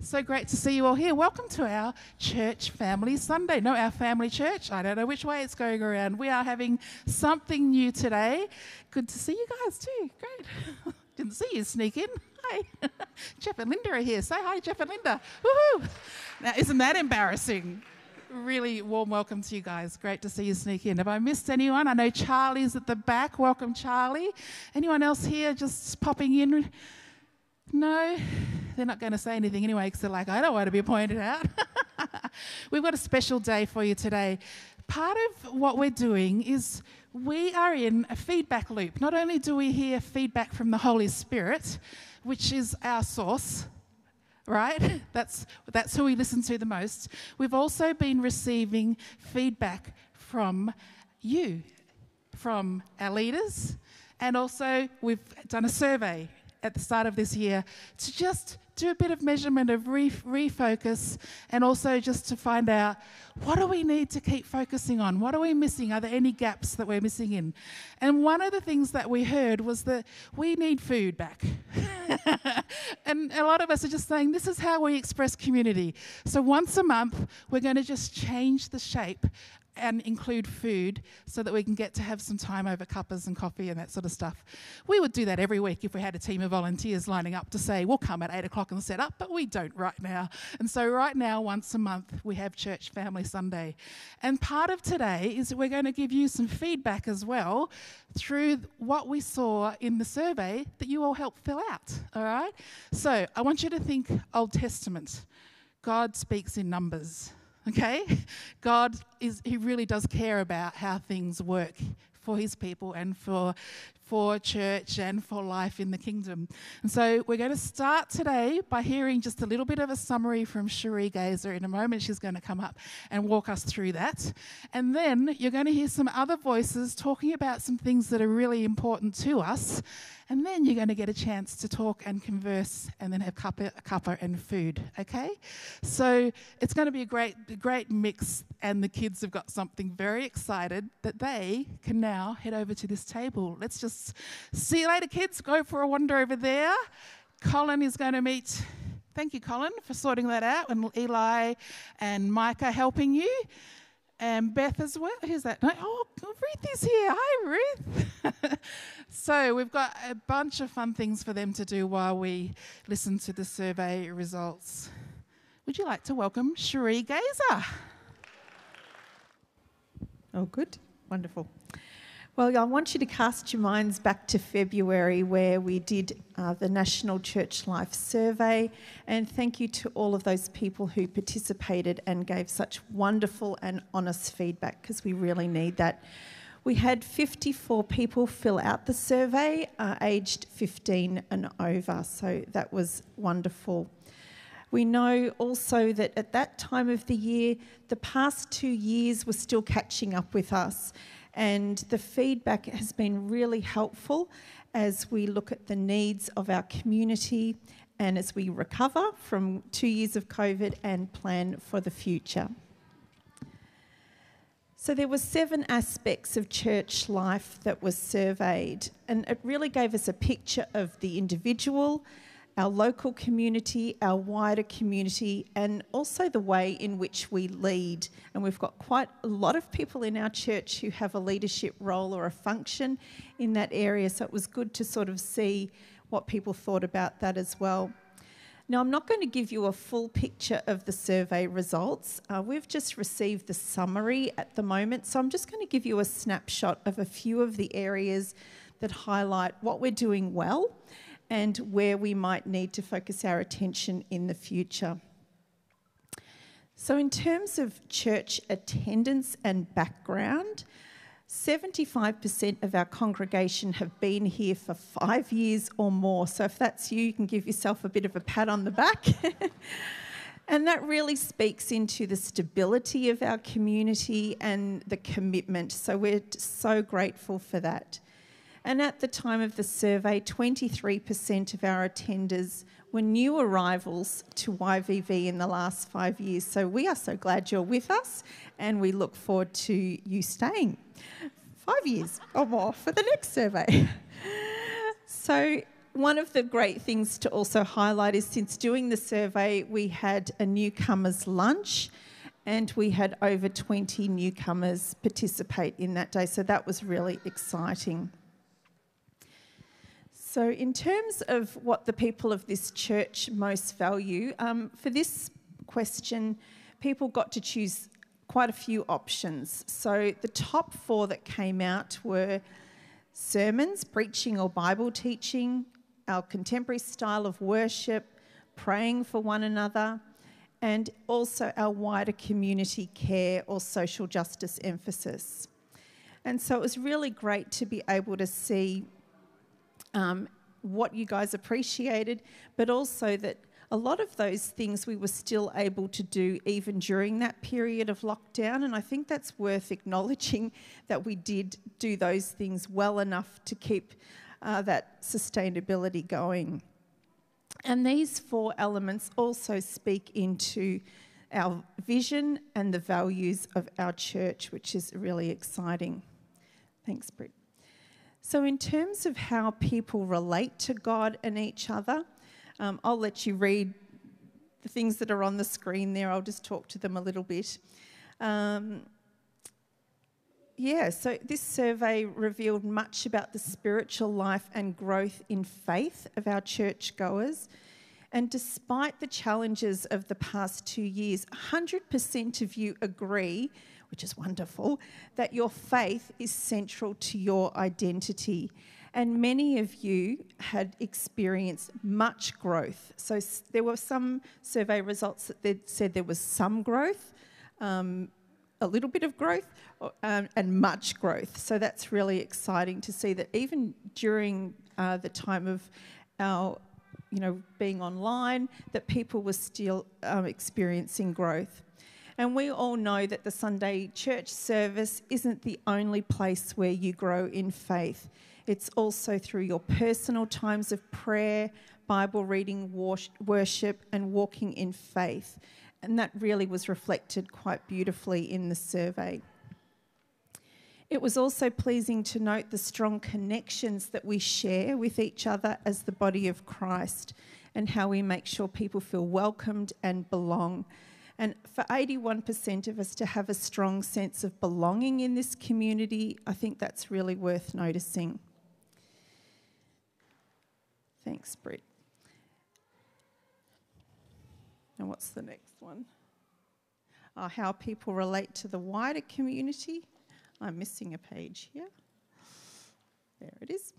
So great to see you all here. Welcome to our Church Family Sunday. No, our family church. I don't know which way it's going around. We are having something new today. Good to see you guys too. Great. Didn't see you sneak in. Hi. Jeff and Linda are here. Say hi, Jeff and Linda. Woohoo! Now, isn't that embarrassing? Really warm welcome to you guys. Great to see you sneak in. Have I missed anyone? I know Charlie's at the back. Welcome, Charlie. Anyone else here just popping in? No, they're not going to say anything anyway because they're like, I don't want to be pointed out. We've got a special day for you today. Part of what we're doing is we are in a feedback loop. Not only do we hear feedback from the Holy Spirit, which is our source, right? That's, that's who we listen to the most. We've also been receiving feedback from you, from our leaders, and also we've done a survey at the start of this year to just do a bit of measurement of re- refocus and also just to find out what do we need to keep focusing on? What are we missing? Are there any gaps that we're missing in? And one of the things that we heard was that we need food back. and a lot of us are just saying this is how we express community. So once a month, we're going to just change the shape and include food so that we can get to have some time over cuppas and coffee and that sort of stuff. We would do that every week if we had a team of volunteers lining up to say, we'll come at eight o'clock and set up, but we don't right now. And so, right now, once a month, we have Church Family Sunday. And part of today is we're going to give you some feedback as well through what we saw in the survey that you all helped fill out. All right? So, I want you to think Old Testament. God speaks in numbers okay? God is, He really does care about how things work for His people and for, for church and for life in the kingdom. And so we're going to start today by hearing just a little bit of a summary from Cherie Gazer. In a moment, she's going to come up and walk us through that. And then you're going to hear some other voices talking about some things that are really important to us and then you're going to get a chance to talk and converse and then have cuppa, cuppa and food, okay? So it's going to be a great, great mix, and the kids have got something very excited that they can now head over to this table. Let's just see you later, kids. Go for a wander over there. Colin is going to meet. Thank you, Colin, for sorting that out, and Eli and Micah helping you and Beth as well. Who's that? Oh, Ruth is here. Hi, Ruth. so we've got a bunch of fun things for them to do while we listen to the survey results. Would you like to welcome Cherie Gazer? Oh, good. Wonderful. Well, I want you to cast your minds back to February where we did uh, the National Church Life Survey. And thank you to all of those people who participated and gave such wonderful and honest feedback because we really need that. We had 54 people fill out the survey, uh, aged 15 and over, so that was wonderful. We know also that at that time of the year, the past two years were still catching up with us. And the feedback has been really helpful as we look at the needs of our community and as we recover from two years of COVID and plan for the future. So there were seven aspects of church life that was surveyed, and it really gave us a picture of the individual, our local community, our wider community, and also the way in which we lead. And we've got quite a lot of people in our church who have a leadership role or a function in that area, so it was good to sort of see what people thought about that as well. Now, I'm not going to give you a full picture of the survey results. Uh, we've just received the summary at the moment, so I'm just going to give you a snapshot of a few of the areas that highlight what we're doing well and where we might need to focus our attention in the future. So, in terms of church attendance and background, 75% of our congregation have been here for five years or more. So, if that's you, you can give yourself a bit of a pat on the back. and that really speaks into the stability of our community and the commitment. So, we're so grateful for that. And at the time of the survey, 23% of our attenders were new arrivals to YVV in the last five years. So we are so glad you're with us and we look forward to you staying five years or more for the next survey. So one of the great things to also highlight is since doing the survey, we had a newcomers lunch and we had over 20 newcomers participate in that day. So that was really exciting. So, in terms of what the people of this church most value, um, for this question, people got to choose quite a few options. So, the top four that came out were sermons, preaching or Bible teaching, our contemporary style of worship, praying for one another, and also our wider community care or social justice emphasis. And so it was really great to be able to see um, what you guys appreciated, but also that a lot of those things we were still able to do even during that period of lockdown. And I think that's worth acknowledging that we did do those things well enough to keep uh, that sustainability going. And these four elements also speak into our vision and the values of our church, which is really exciting. Thanks, Britt. So, in terms of how people relate to God and each other, um, I'll let you read the things that are on the screen there. I'll just talk to them a little bit. Um, yeah, so this survey revealed much about the spiritual life and growth in faith of our churchgoers. And despite the challenges of the past two years, 100% of you agree, which is wonderful, that your faith is central to your identity. And many of you had experienced much growth. So there were some survey results that said there was some growth. Um, a little bit of growth um, and much growth. So that's really exciting to see that even during uh, the time of our, you know, being online, that people were still um, experiencing growth. And we all know that the Sunday church service isn't the only place where you grow in faith. It's also through your personal times of prayer, Bible reading, worship, and walking in faith and that really was reflected quite beautifully in the survey. It was also pleasing to note the strong connections that we share with each other as the body of Christ and how we make sure people feel welcomed and belong. And for 81% of us to have a strong sense of belonging in this community, I think that's really worth noticing. Thanks, Britt. And what's the next one? Uh, how people relate to the wider community. I'm missing a page here. There it is.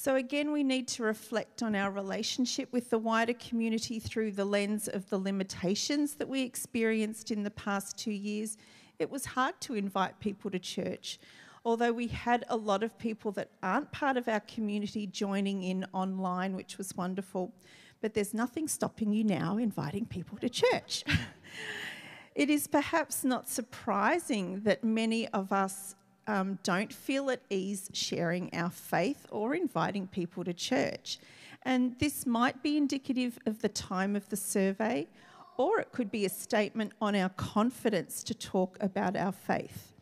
So, again, we need to reflect on our relationship with the wider community through the lens of the limitations that we experienced in the past two years. It was hard to invite people to church, although we had a lot of people that aren't part of our community joining in online, which was wonderful but there's nothing stopping you now inviting people to church. it is perhaps not surprising that many of us um, don't feel at ease sharing our faith or inviting people to church. And this might be indicative of the time of the survey, or it could be a statement on our confidence to talk about our faith.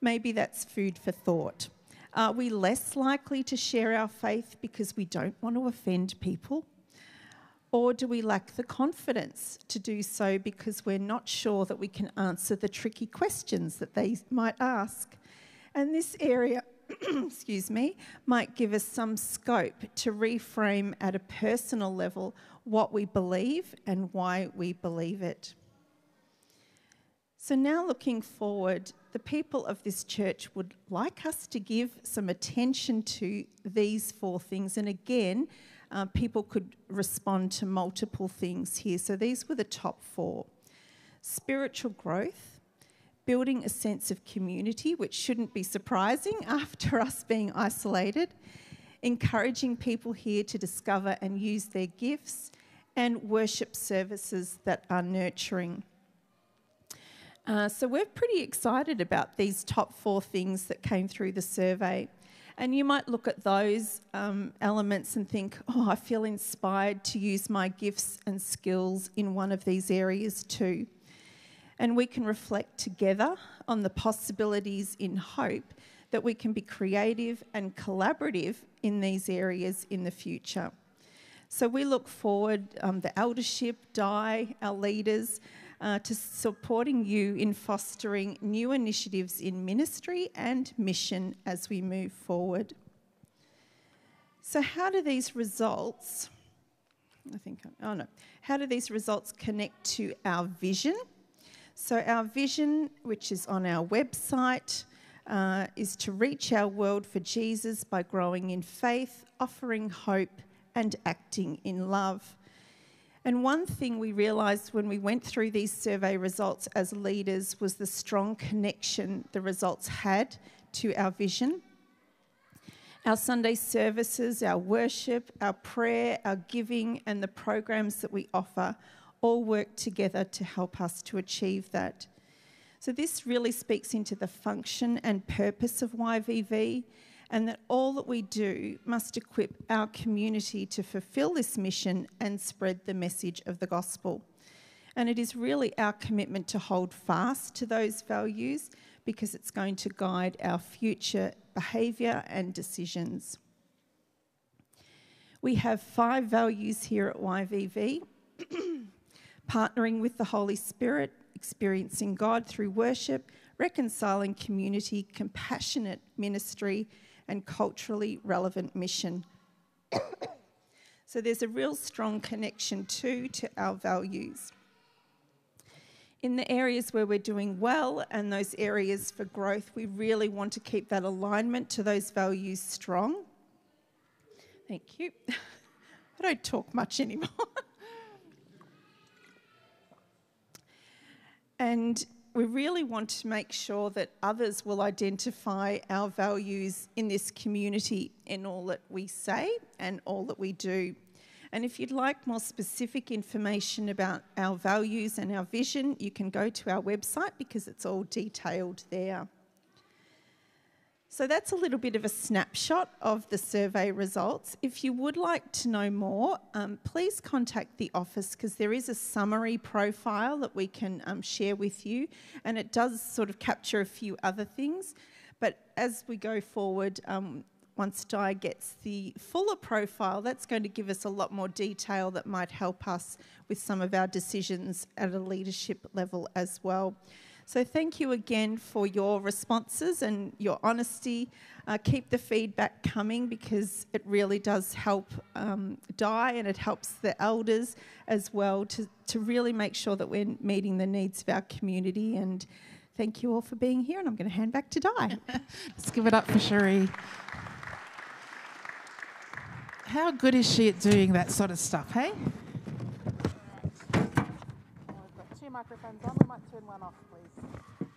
Maybe that's food for thought. Are we less likely to share our faith because we don't want to offend people? Or do we lack the confidence to do so because we're not sure that we can answer the tricky questions that they might ask? And this area, excuse me, might give us some scope to reframe at a personal level what we believe and why we believe it. So, now looking forward, the people of this church would like us to give some attention to these four things. And again, uh, people could respond to multiple things here. So these were the top four spiritual growth, building a sense of community, which shouldn't be surprising after us being isolated, encouraging people here to discover and use their gifts, and worship services that are nurturing. Uh, so, we're pretty excited about these top four things that came through the survey. And you might look at those um, elements and think, oh, I feel inspired to use my gifts and skills in one of these areas too. And we can reflect together on the possibilities in hope that we can be creative and collaborative in these areas in the future. So we look forward, um, the eldership, Di, our leaders, uh, to supporting you in fostering new initiatives in ministry and mission as we move forward. So, how do these results? I think, oh no. How do these results connect to our vision? So, our vision, which is on our website, uh, is to reach our world for Jesus by growing in faith, offering hope, and acting in love. And one thing we realised when we went through these survey results as leaders was the strong connection the results had to our vision. Our Sunday services, our worship, our prayer, our giving, and the programs that we offer all work together to help us to achieve that. So, this really speaks into the function and purpose of YVV, and that all that we do must equip our community to fulfill this mission and spread the message of the gospel. And it is really our commitment to hold fast to those values because it's going to guide our future behaviour and decisions. We have five values here at YVV partnering with the Holy Spirit, experiencing God through worship, reconciling community, compassionate ministry, and culturally relevant mission. so there's a real strong connection too to our values. In the areas where we're doing well and those areas for growth, we really want to keep that alignment to those values strong. Thank you. I don't talk much anymore. And we really want to make sure that others will identify our values in this community in all that we say and all that we do. And if you'd like more specific information about our values and our vision, you can go to our website because it's all detailed there. So that's a little bit of a snapshot of the survey results. If you would like to know more, um, please contact the office because there is a summary profile that we can um, share with you, and it does sort of capture a few other things. But as we go forward, um, once Di gets the fuller profile, that's going to give us a lot more detail that might help us with some of our decisions at a leadership level as well. So thank you again for your responses and your honesty. Uh, keep the feedback coming because it really does help um, Di and it helps the elders as well to, to really make sure that we're meeting the needs of our community. And thank you all for being here. And I'm going to hand back to Di. Let's give it up for Cherie. How good is she at doing that sort of stuff, hey? Microphones on. We might turn one off, please.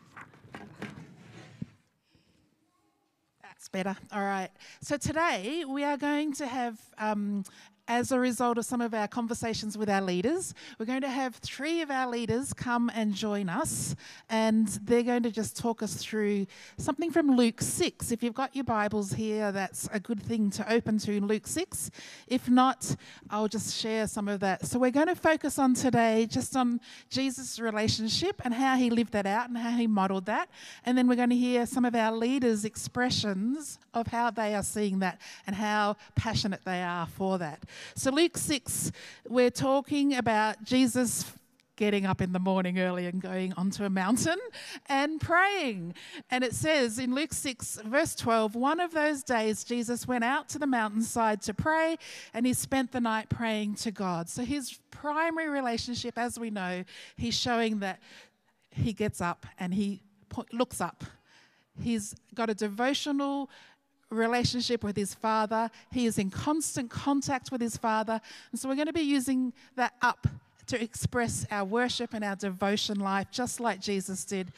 That's better. All right. So today we are going to have um, as a result of some of our conversations with our leaders, we're going to have three of our leaders come and join us, and they're going to just talk us through something from Luke 6. If you've got your Bibles here, that's a good thing to open to in Luke 6. If not, I'll just share some of that. So, we're going to focus on today just on Jesus' relationship and how he lived that out and how he modeled that. And then we're going to hear some of our leaders' expressions of how they are seeing that and how passionate they are for that. So, Luke 6, we're talking about Jesus getting up in the morning early and going onto a mountain and praying. And it says in Luke 6, verse 12, one of those days Jesus went out to the mountainside to pray and he spent the night praying to God. So his primary relationship, as we know, he's showing that he gets up and he looks up. He's got a devotional relationship with his father. He is in constant contact with his father. And so we're going to be using that up to express our worship and our devotion life, just like Jesus did.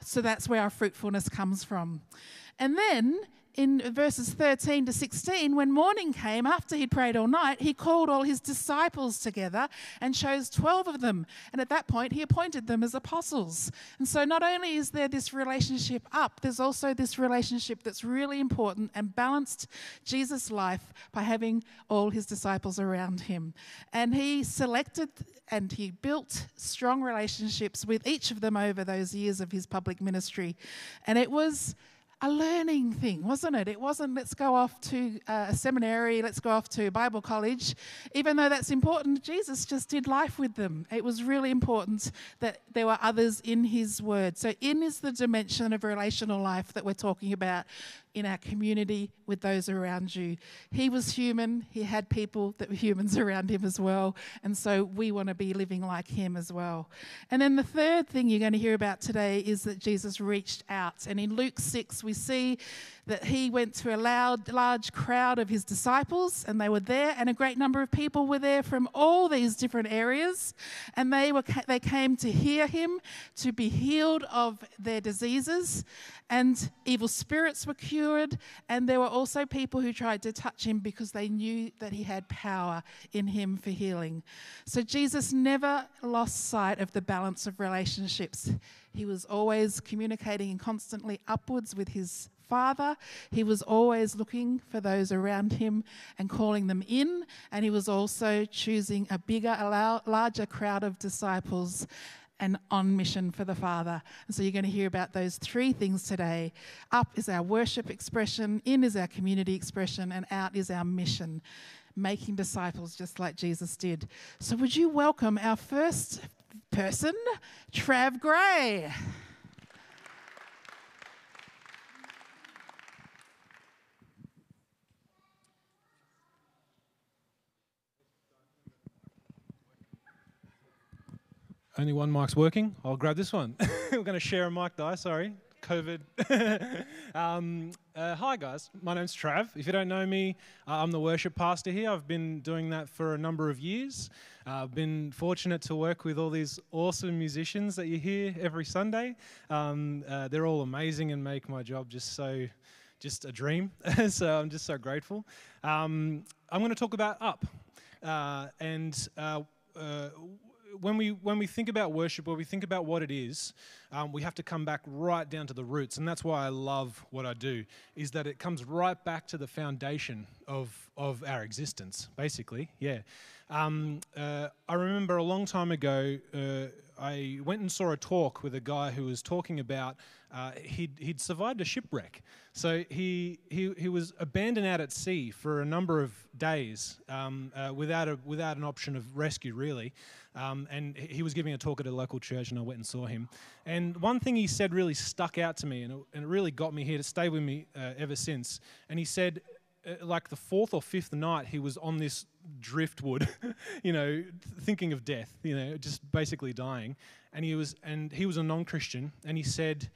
So that's where our fruitfulness comes from. And then in verses 13 to 16, when morning came, after he'd prayed all night, he called all his disciples together and chose 12 of them. And at that point, he appointed them as apostles. And so not only is there this relationship up, there's also this relationship that's really important and balanced Jesus' life by having all his disciples around him. And he selected and he built strong relationships with each of them over those years of his public ministry. And it was a learning thing, wasn't it? It wasn't let's go off to uh, a seminary, let's go off to Bible college. Even though that's important, Jesus just did life with them. It was really important that there were others in his word. So, in is the dimension of relational life that we're talking about in our community with those around you. He was human, he had people that were humans around him as well, and so we want to be living like him as well. And then the third thing you're going to hear about today is that Jesus reached out. And in Luke 6, we see that he went to a loud, large crowd of his disciples, and they were there, and a great number of people were there from all these different areas, and they were they came to hear him, to be healed of their diseases, and evil spirits were cured, and there were also people who tried to touch him because they knew that he had power in him for healing. So Jesus never lost sight of the balance of relationships. He was always communicating constantly upwards with his Father. He was always looking for those around him and calling them in, and he was also choosing a bigger, a larger crowd of disciples and on mission for the Father. And so you're going to hear about those three things today. Up is our worship expression, in is our community expression, and out is our mission, making disciples just like Jesus did. So would you welcome our first person, Trav Gray? Only one mic's working. I'll grab this one. We're going to share a mic, Di. Sorry, COVID. um, uh, hi, guys. My name's Trav. If you don't know me, uh, I'm the worship pastor here. I've been doing that for a number of years. Uh, I've been fortunate to work with all these awesome musicians that you hear every Sunday. Um, uh, they're all amazing and make my job just so, just a dream. so I'm just so grateful. Um, I'm going to talk about Up. Uh, and uh, when we when we think about worship, when we think about what it is, um, we have to come back right down to the roots, and that's why I love what I do. Is that it comes right back to the foundation of of our existence, basically. Yeah. Um, uh, I remember a long time ago, uh, I went and saw a talk with a guy who was talking about uh, he'd, he'd survived a shipwreck. So he, he, he was abandoned out at sea for a number of days um, uh, without, a, without an option of rescue, really. Um, and he was giving a talk at a local church, and I went and saw him. And one thing he said really stuck out to me, and it, and it really got me here to stay with me uh, ever since. And he said, uh, like the fourth or fifth night, he was on this driftwood, you know, thinking of death, you know, just basically dying. And he was, and he was a non-Christian, and he said,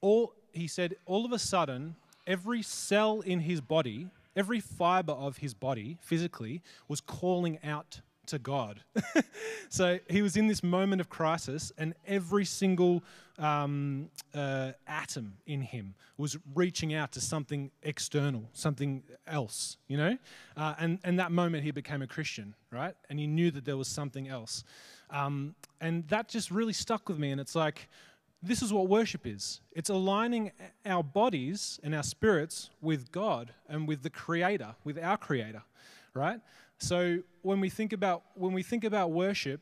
all he said, all of a sudden, every cell in his body, every fiber of his body, physically, was calling out to God. so he was in this moment of crisis, and every single um, uh, atom in him was reaching out to something external, something else, you know? Uh, and, and that moment he became a Christian, right? And he knew that there was something else. Um, and that just really stuck with me. And it's like, this is what worship is it's aligning our bodies and our spirits with God and with the Creator, with our Creator, right? So when we think about when we think about worship,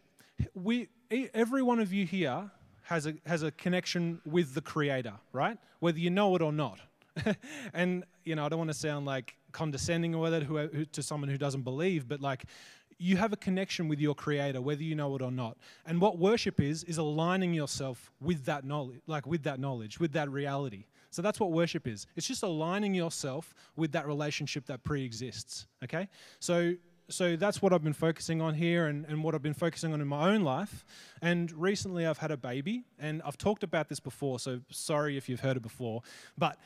we every one of you here has a has a connection with the Creator, right? Whether you know it or not. and you know, I don't want to sound like condescending or whether to someone who doesn't believe, but like you have a connection with your creator whether you know it or not and what worship is is aligning yourself with that knowledge like with that knowledge with that reality so that's what worship is it's just aligning yourself with that relationship that pre-exists okay so so that's what I've been focusing on here and, and what I've been focusing on in my own life. And recently I've had a baby, and I've talked about this before, so sorry if you've heard it before. But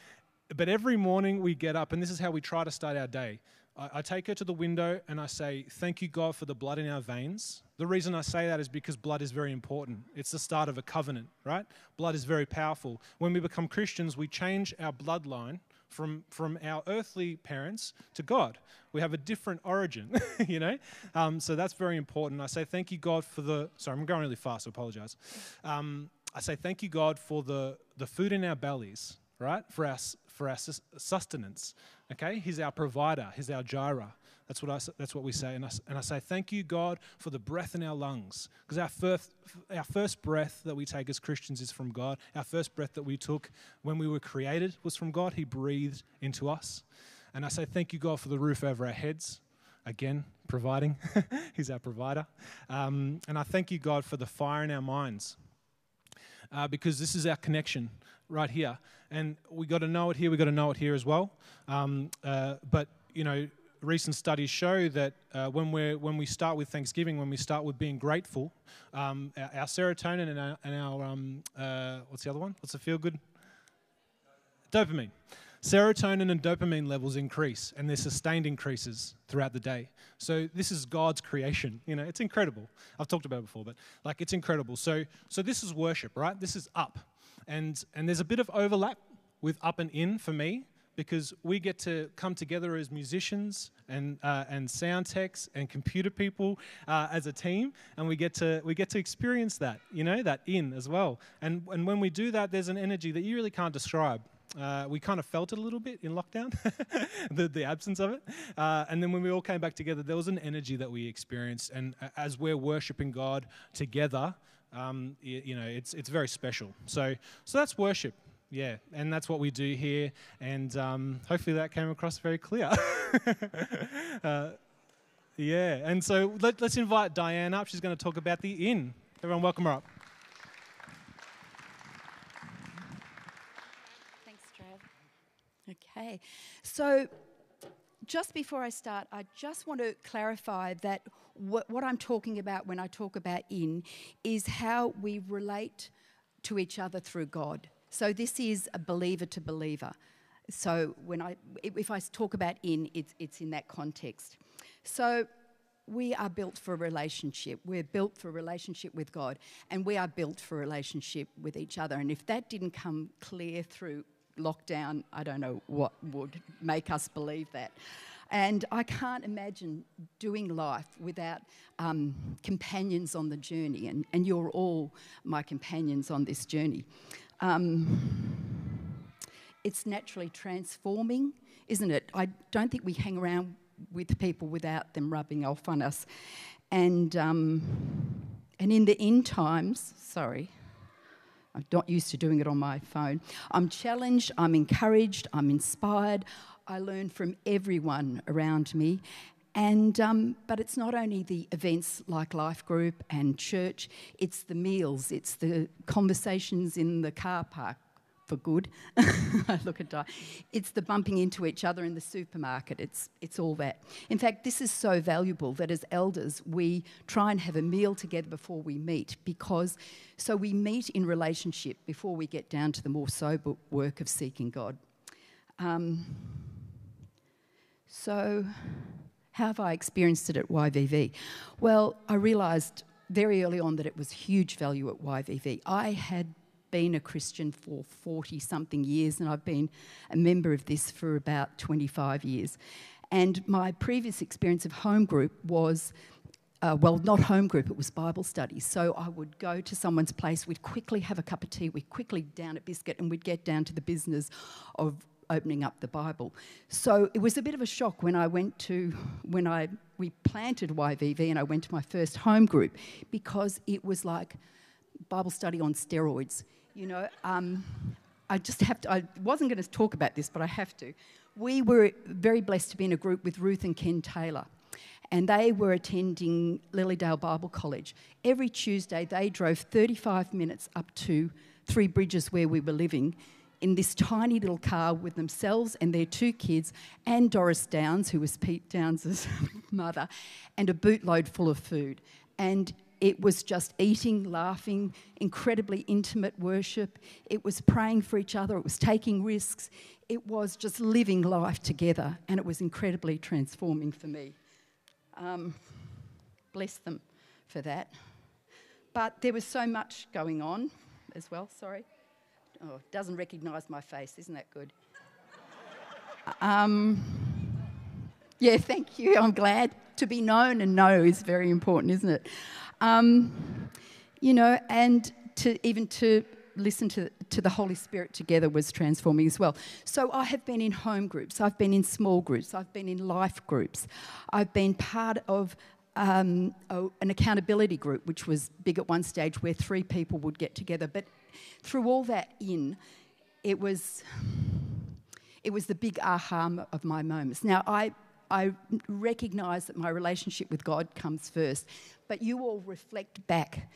but every morning we get up, and this is how we try to start our day. I, I take her to the window and I say, Thank you, God, for the blood in our veins. The reason I say that is because blood is very important. It's the start of a covenant, right? Blood is very powerful. When we become Christians, we change our bloodline from, from our earthly parents to God. We have a different origin, you know? Um, so that's very important. I say thank you, God, for the. Sorry, I'm going really fast, I apologize. Um, I say thank you, God, for the, the food in our bellies, right? For our, for our sustenance. Okay? He's our provider, He's our Jireh. That's what, I, that's what we say. And I, and I say, Thank you, God, for the breath in our lungs. Because our first, our first breath that we take as Christians is from God. Our first breath that we took when we were created was from God. He breathed into us. And I say, Thank you, God, for the roof over our heads. Again, providing. He's our provider. Um, and I thank you, God, for the fire in our minds. Uh, because this is our connection right here. And we got to know it here, we got to know it here as well. Um, uh, but, you know, recent studies show that uh, when, we when we start with Thanksgiving, when we start with being grateful, um, our, our, serotonin and our, and our um, uh, what's the other one? What's the feel good? Dopamine. Serotonin and dopamine levels increase, and they're sustained increases throughout the day. So this is God's creation. You know, it's incredible. I've talked about it before, but like it's incredible. So so this is worship, right? This is up, and and there's a bit of overlap with up and in for me because we get to come together as musicians and, uh, and sound techs and computer people uh, as a team, and we get to we get to experience that, you know, that in as well. And and when we do that, there's an energy that you really can't describe. Uh, we kind of felt it a little bit in lockdown, the, the absence of it. Uh, and then when we all came back together, there was an energy that we experienced. And as we're worshiping God together, um, you, you know, it's, it's very special. So, so that's worship. Yeah, and that's what we do here. And um, hopefully that came across very clear. uh, yeah, and so let, us invite Diane up. She's going to talk about the in. Everyone, welcome her up. Thanks, Trav. Okay, so just before I start, I just want to clarify that what, what, I'm talking about when I talk about in is how we relate to each other through God. So this is a believer to believer. So when I, if I talk about in, it's, it's in that context. So we are built for a relationship. We're built for a relationship with God, and we are built for relationship with each other. And if that didn't come clear through lockdown, I don't know what would make us believe that. And I can't imagine doing life without um, companions on the journey, and, and you're all my companions on this journey. Um, it's naturally transforming, isn't it? I don't think we hang around with people without them rubbing off on us. And, um, and in the end times, sorry, I'm not used to doing it on my phone. I'm challenged, I'm encouraged, I'm inspired. I learn from everyone around me. And, um, but it's not only the events like Life Group and church, it's the meals, it's the conversations in the car park, for good. I look at Di. It's the bumping into each other in the supermarket. It's, it's all that. In fact, this is so valuable that as elders, we try and have a meal together before we meet because so we meet in relationship before we get down to the more sober work of seeking God. Um, so, how have I experienced it at YVV? Well, I realised very early on that it was huge value at YVV. I had been a Christian for 40 something years, and I've been a member of this for about 25 years. And my previous experience of home group was uh, well, not home group, it was Bible study. So I would go to someone's place, we'd quickly have a cup of tea, we'd quickly down a biscuit, and we'd get down to the business of opening up the Bible. So it was a bit of a shock when I went to, when I, we planted YVV and I went to my first home group because it was like Bible study on steroids. You know, um, I just have to, I wasn't going to talk about this, but I have to. We were very blessed to be in a group with Ruth and Ken Taylor, and they were attending Lilydale Bible College. Every Tuesday, they drove 35 minutes up to Three Bridges, where we were living, in this tiny little car with themselves and their two kids, and Doris Downs, who was Pete Downs' mother, and a bootload full of food. And it was just eating, laughing, incredibly intimate worship. It was praying for each other. It was taking risks. It was just living life together, and it was incredibly transforming for me. Um, bless them for that. But there was so much going on as well. Sorry. Oh, doesn't recognise my face. Isn't that good? um, yeah, thank you. I'm glad. To be known and know is very important, isn't it? Um, you know, and to even to listen to, to the Holy Spirit together was transforming as well. So I have been in home groups, I've been in small groups, I've been in life groups, I've been part of um, an accountability group, which was big at one stage where three people would get together. But through all that in, it was it was the big aha of my moments. Now I I recognise that my relationship with God comes first, but you all reflect back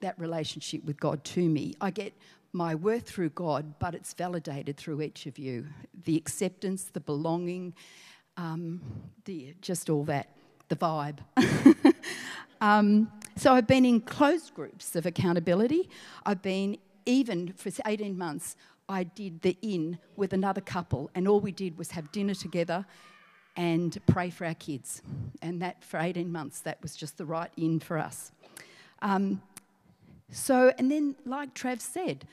that relationship with God to me. I get my worth through God, but it's validated through each of you. The acceptance, the belonging, um, the just all that, the vibe. um, so I've been in closed groups of accountability. I've been even for 18 months. I did the in with another couple, and all we did was have dinner together and pray for our kids. And that for 18 months, that was just the right in for us. Um, so, and then, like Trav said,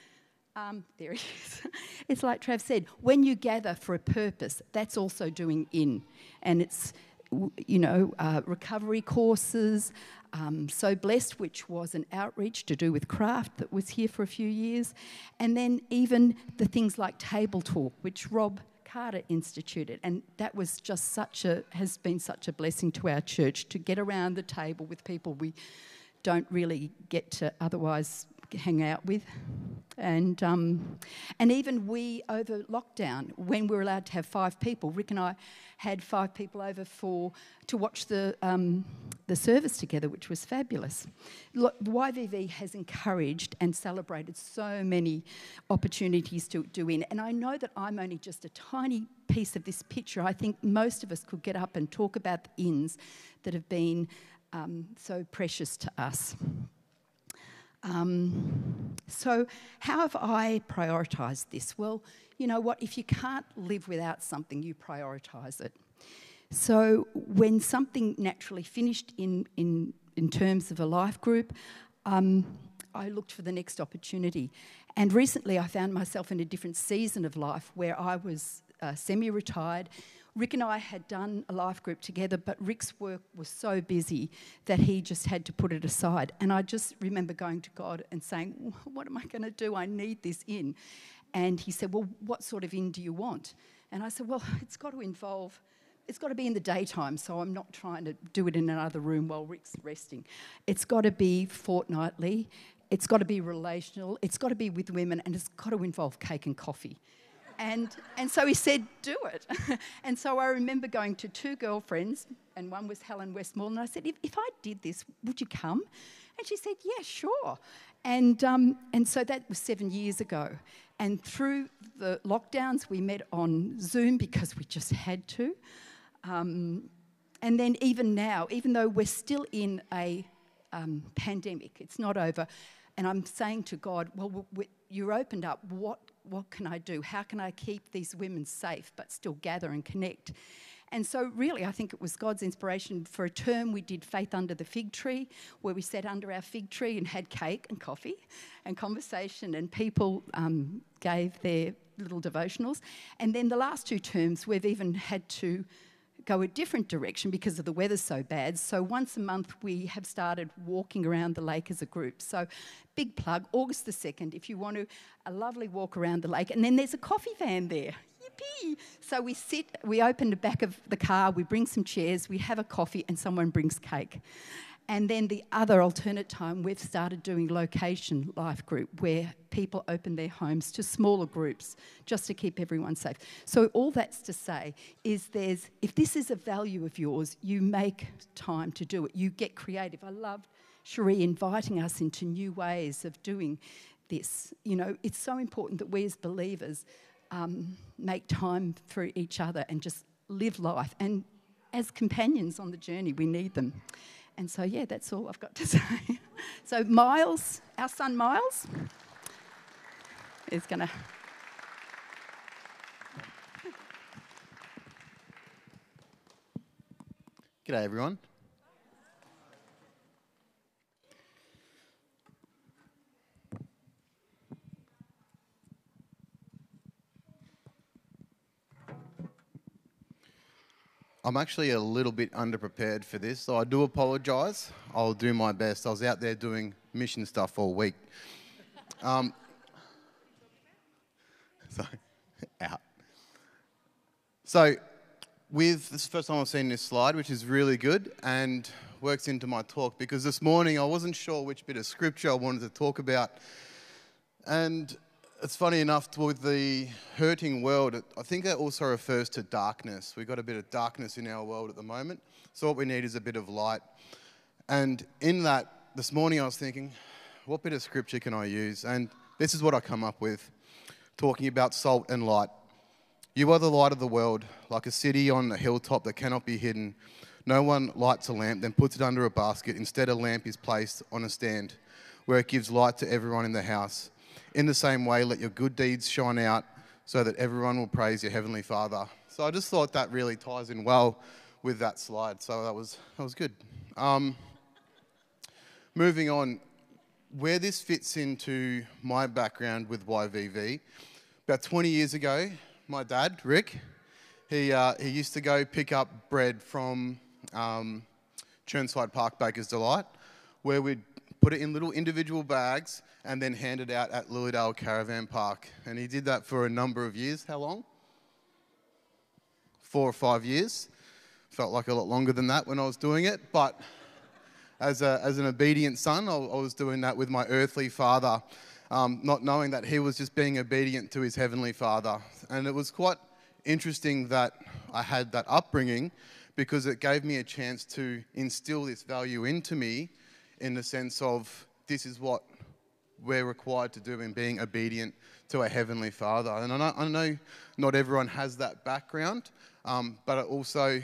um, there he is. it's like Trav said, when you gather for a purpose, that's also doing in. And it's, you know, uh, recovery courses, um, So Blessed, which was an outreach to do with craft that was here for a few years. And then even the things like Table Talk, which Rob Carter instituted. And that was just such a, has been such a blessing to our church to get around the table with people we don't really get to otherwise hang out with. And, um, and even we, over lockdown, when we were allowed to have five people, Rick and I had five people over for, to watch the, um, the service together, which was fabulous. Look, YVV has encouraged and celebrated so many opportunities to do in. And I know that I'm only just a tiny piece of this picture. I think most of us could get up and talk about the ins that have been um, so precious to us. Um, so, how have I prioritised this? Well, you know what? If you can't live without something, you prioritise it. So, when something naturally finished in, in, in terms of a life group, um, I looked for the next opportunity. And recently, I found myself in a different season of life where I was uh, semi retired Rick and I had done a life group together, but Rick's work was so busy that he just had to put it aside. And I just remember going to God and saying, What am I going to do? I need this in. And he said, Well, what sort of in do you want? And I said, Well, it's got to involve it's got to be in the daytime, so I'm not trying to do it in another room while Rick's resting. It's got to be fortnightly, it's got to be relational, it's got to be with women, and it's got to involve cake and coffee. And, and so he said, Do it. and so I remember going to two girlfriends, and one was Helen Westmoreland. And I said, if, if I did this, would you come? And she said, Yeah, sure. And, um, and so that was seven years ago. And through the lockdowns, we met on Zoom because we just had to. Um, and then even now, even though we're still in a um, pandemic, it's not over. And I'm saying to God, well, you're opened up. What what can I do? How can I keep these women safe but still gather and connect? And so, really, I think it was God's inspiration. For a term, we did Faith Under the Fig Tree, where we sat under our fig tree and had cake and coffee and conversation, and people um, gave their little devotionals. And then the last two terms, we've even had to go a different direction because of the weather so bad. So once a month we have started walking around the lake as a group. So big plug, August the 2nd, if you want to, a lovely walk around the lake. And then there's a coffee van there. Yippee! So we sit, we open the back of the car, we bring some chairs, we have a coffee, and someone brings cake. And then the other alternate time, we've started doing location life group where people open their homes to smaller groups just to keep everyone safe. So all that's to say is there's if this is a value of yours, you make time to do it. You get creative. I loved Cherie inviting us into new ways of doing this. You know, it's so important that we as believers um, make time for each other and just live life. And as companions on the journey, we need them. And so, yeah, that's all I've got to say. so, Miles, our son Miles, is going to. G'day, everyone. I'm actually a little bit underprepared for this, so I do apologise. I'll do my best. I was out there doing mission stuff all week. Um, So, out. So, with this is the first time I've seen this slide, which is really good and works into my talk because this morning I wasn't sure which bit of scripture I wanted to talk about. And it's funny enough with the hurting world, I think that also refers to darkness. We've got a bit of darkness in our world at the moment. So, what we need is a bit of light. And in that, this morning I was thinking, what bit of scripture can I use? And this is what I come up with talking about salt and light. You are the light of the world, like a city on a hilltop that cannot be hidden. No one lights a lamp, then puts it under a basket. Instead, a lamp is placed on a stand where it gives light to everyone in the house. In the same way, let your good deeds shine out so that everyone will praise your heavenly Father. So I just thought that really ties in well with that slide. So that was that was good. Um, moving on, where this fits into my background with YVV, about 20 years ago, my dad, Rick, he, uh, he used to go pick up bread from um, Chirnside Park Baker's Delight, where we'd put it in little individual bags and then hand it out at Lilydale Caravan Park. And he did that for a number of years. How long? Four or five years. Felt like a lot longer than that when I was doing it, but as, a, as an obedient son, I, I was doing that with my earthly father, um, not knowing that he was just being obedient to his heavenly father. And it was quite interesting that I had that upbringing because it gave me a chance to instill this value into me in the sense of this is what we're required to do in being obedient to a heavenly father. And I know, I know not everyone has that background, um, but it also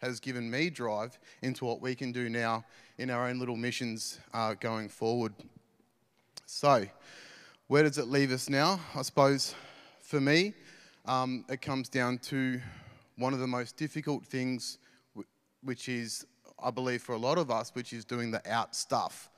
has given me drive into what we can do now in our own little missions uh, going forward. So, where does it leave us now? I suppose for me, um, it comes down to one of the most difficult things, which is, I believe, for a lot of us, which is doing the out stuff,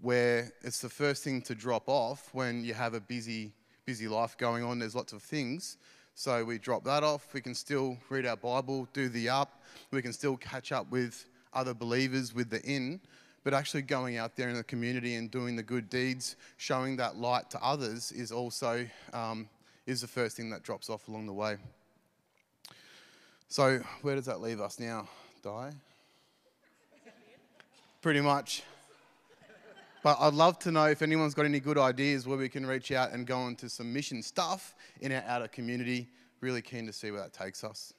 where it's the first thing to drop off when you have a busy, busy life going on. There's lots of things. So we drop that off. We can still read our Bible, do the up. We can still catch up with other believers with the in. But actually going out there in the community and doing the good deeds, showing that light to others, is also um, is the first thing that drops off along the way. So where does that leave us now, Di? Pretty much. But I'd love to know if anyone's got any good ideas where we can reach out and go into some mission stuff in our outer community. Really keen to see where that takes us.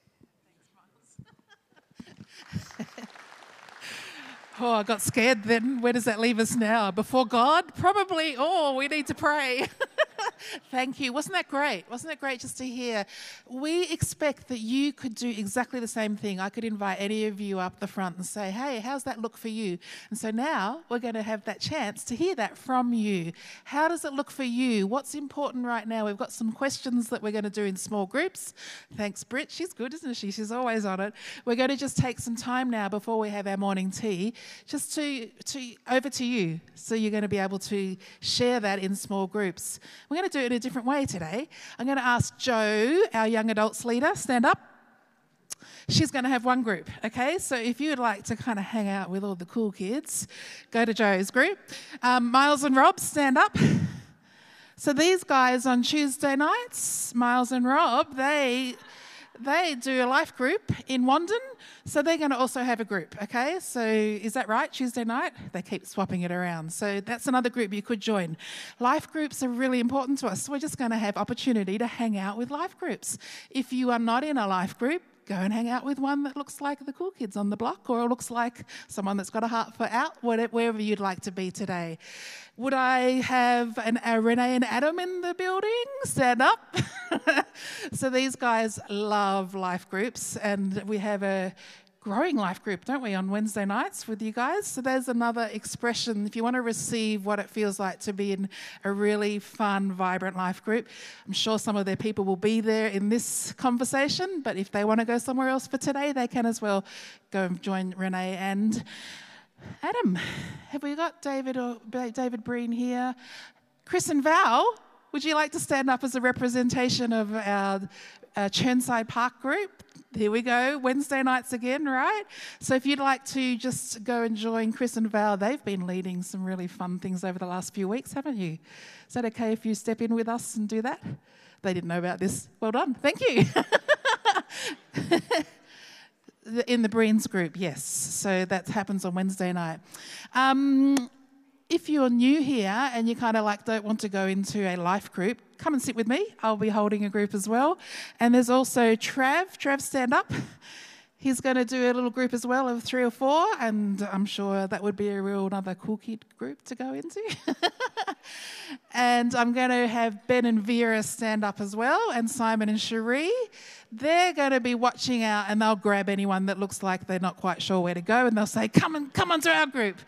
Thanks, oh, I got scared then. Where does that leave us now? Before God? Probably, oh, we need to pray. Thank you. Wasn't that great? Wasn't it great just to hear? We expect that you could do exactly the same thing. I could invite any of you up the front and say, hey, how's that look for you? And so now we're going to have that chance to hear that from you. How does it look for you? What's important right now? We've got some questions that we're going to do in small groups. Thanks, Britt. She's good, isn't she? She's always on it. We're going to just take some time now before we have our morning tea, just to, to over to you. So you're going to be able to share that in small groups. We're going to do it a different way today. I'm going to ask Joe, our young adults leader, stand up. She's going to have one group, okay? So if you would like to kind of hang out with all the cool kids, go to Joe's group. Um, Miles and Rob, stand up. So these guys on Tuesday nights, Miles and Rob, they they do a life group in Wandin, so they're going to also have a group, okay? So is that right, Tuesday night? They keep swapping it around. So that's another group you could join. Life groups are really important to us, so we're just going to have opportunity to hang out with life groups. If you are not in a life group, go and hang out with one that looks like the cool kids on the block or looks like someone that's got a heart for out, wherever you'd like to be today. Would I have an, a Renee and Adam in the building? Stand up. so these guys love life groups, and we have a growing life group, don't we, on Wednesday nights with you guys? So there's another expression. If you want to receive what it feels like to be in a really fun, vibrant life group, I'm sure some of their people will be there in this conversation, but if they want to go somewhere else for today, they can as well go and join Renee and Adam. Have we got David or David Breen here? Chris and Val, Would you like to stand up as a representation of our uh, Chirnside Park group? Here we go, Wednesday nights again, right? So if you'd like to just go and join Chris and Val, they've been leading some really fun things over the last few weeks, haven't you? Is that okay if you step in with us and do that? They didn't know about this. Well done, thank you. in the Breens group, yes. So that happens on Wednesday night. Um, if you're new here and you kind of like don't want to go into a life group, come and sit with me. I'll be holding a group as well. And there's also Trav. Trav, stand up. He's going to do a little group as well of three or four, and I'm sure that would be a real another cool kid group to go into. and I'm going to have Ben and Vera stand up as well, and Simon and Cherie. They're going to be watching out, and they'll grab anyone that looks like they're not quite sure where to go, and they'll say, "Come and come onto our group."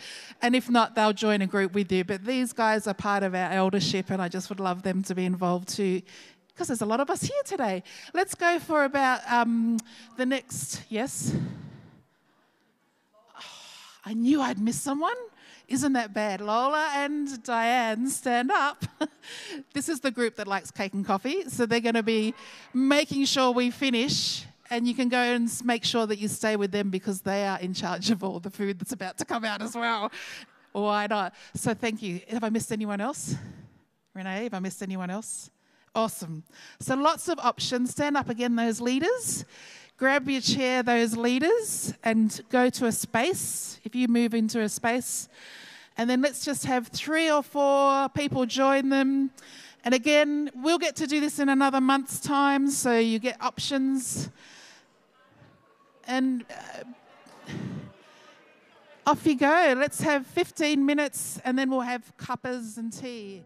And if not, they'll join a group with you. But these guys are part of our eldership, and I just would love them to be involved too because there's a lot of us here today. Let's go for about um, the next, yes? Oh, I knew I'd miss someone. Isn't that bad? Lola and Diane, stand up. this is the group that likes cake and coffee, so they're going to be making sure we finish. And you can go and make sure that you stay with them because they are in charge of all the food that's about to come out as well. Why not? So thank you. Have I missed anyone else? Renee, have I missed anyone else? Awesome. So lots of options. Stand up again, those leaders. Grab your chair, those leaders, and go to a space. If you move into a space, and then let's just have three or four people join them. And again, we'll get to do this in another month's time, so you get options. And uh, off you go. Let's have 15 minutes, and then we'll have cuppers and tea.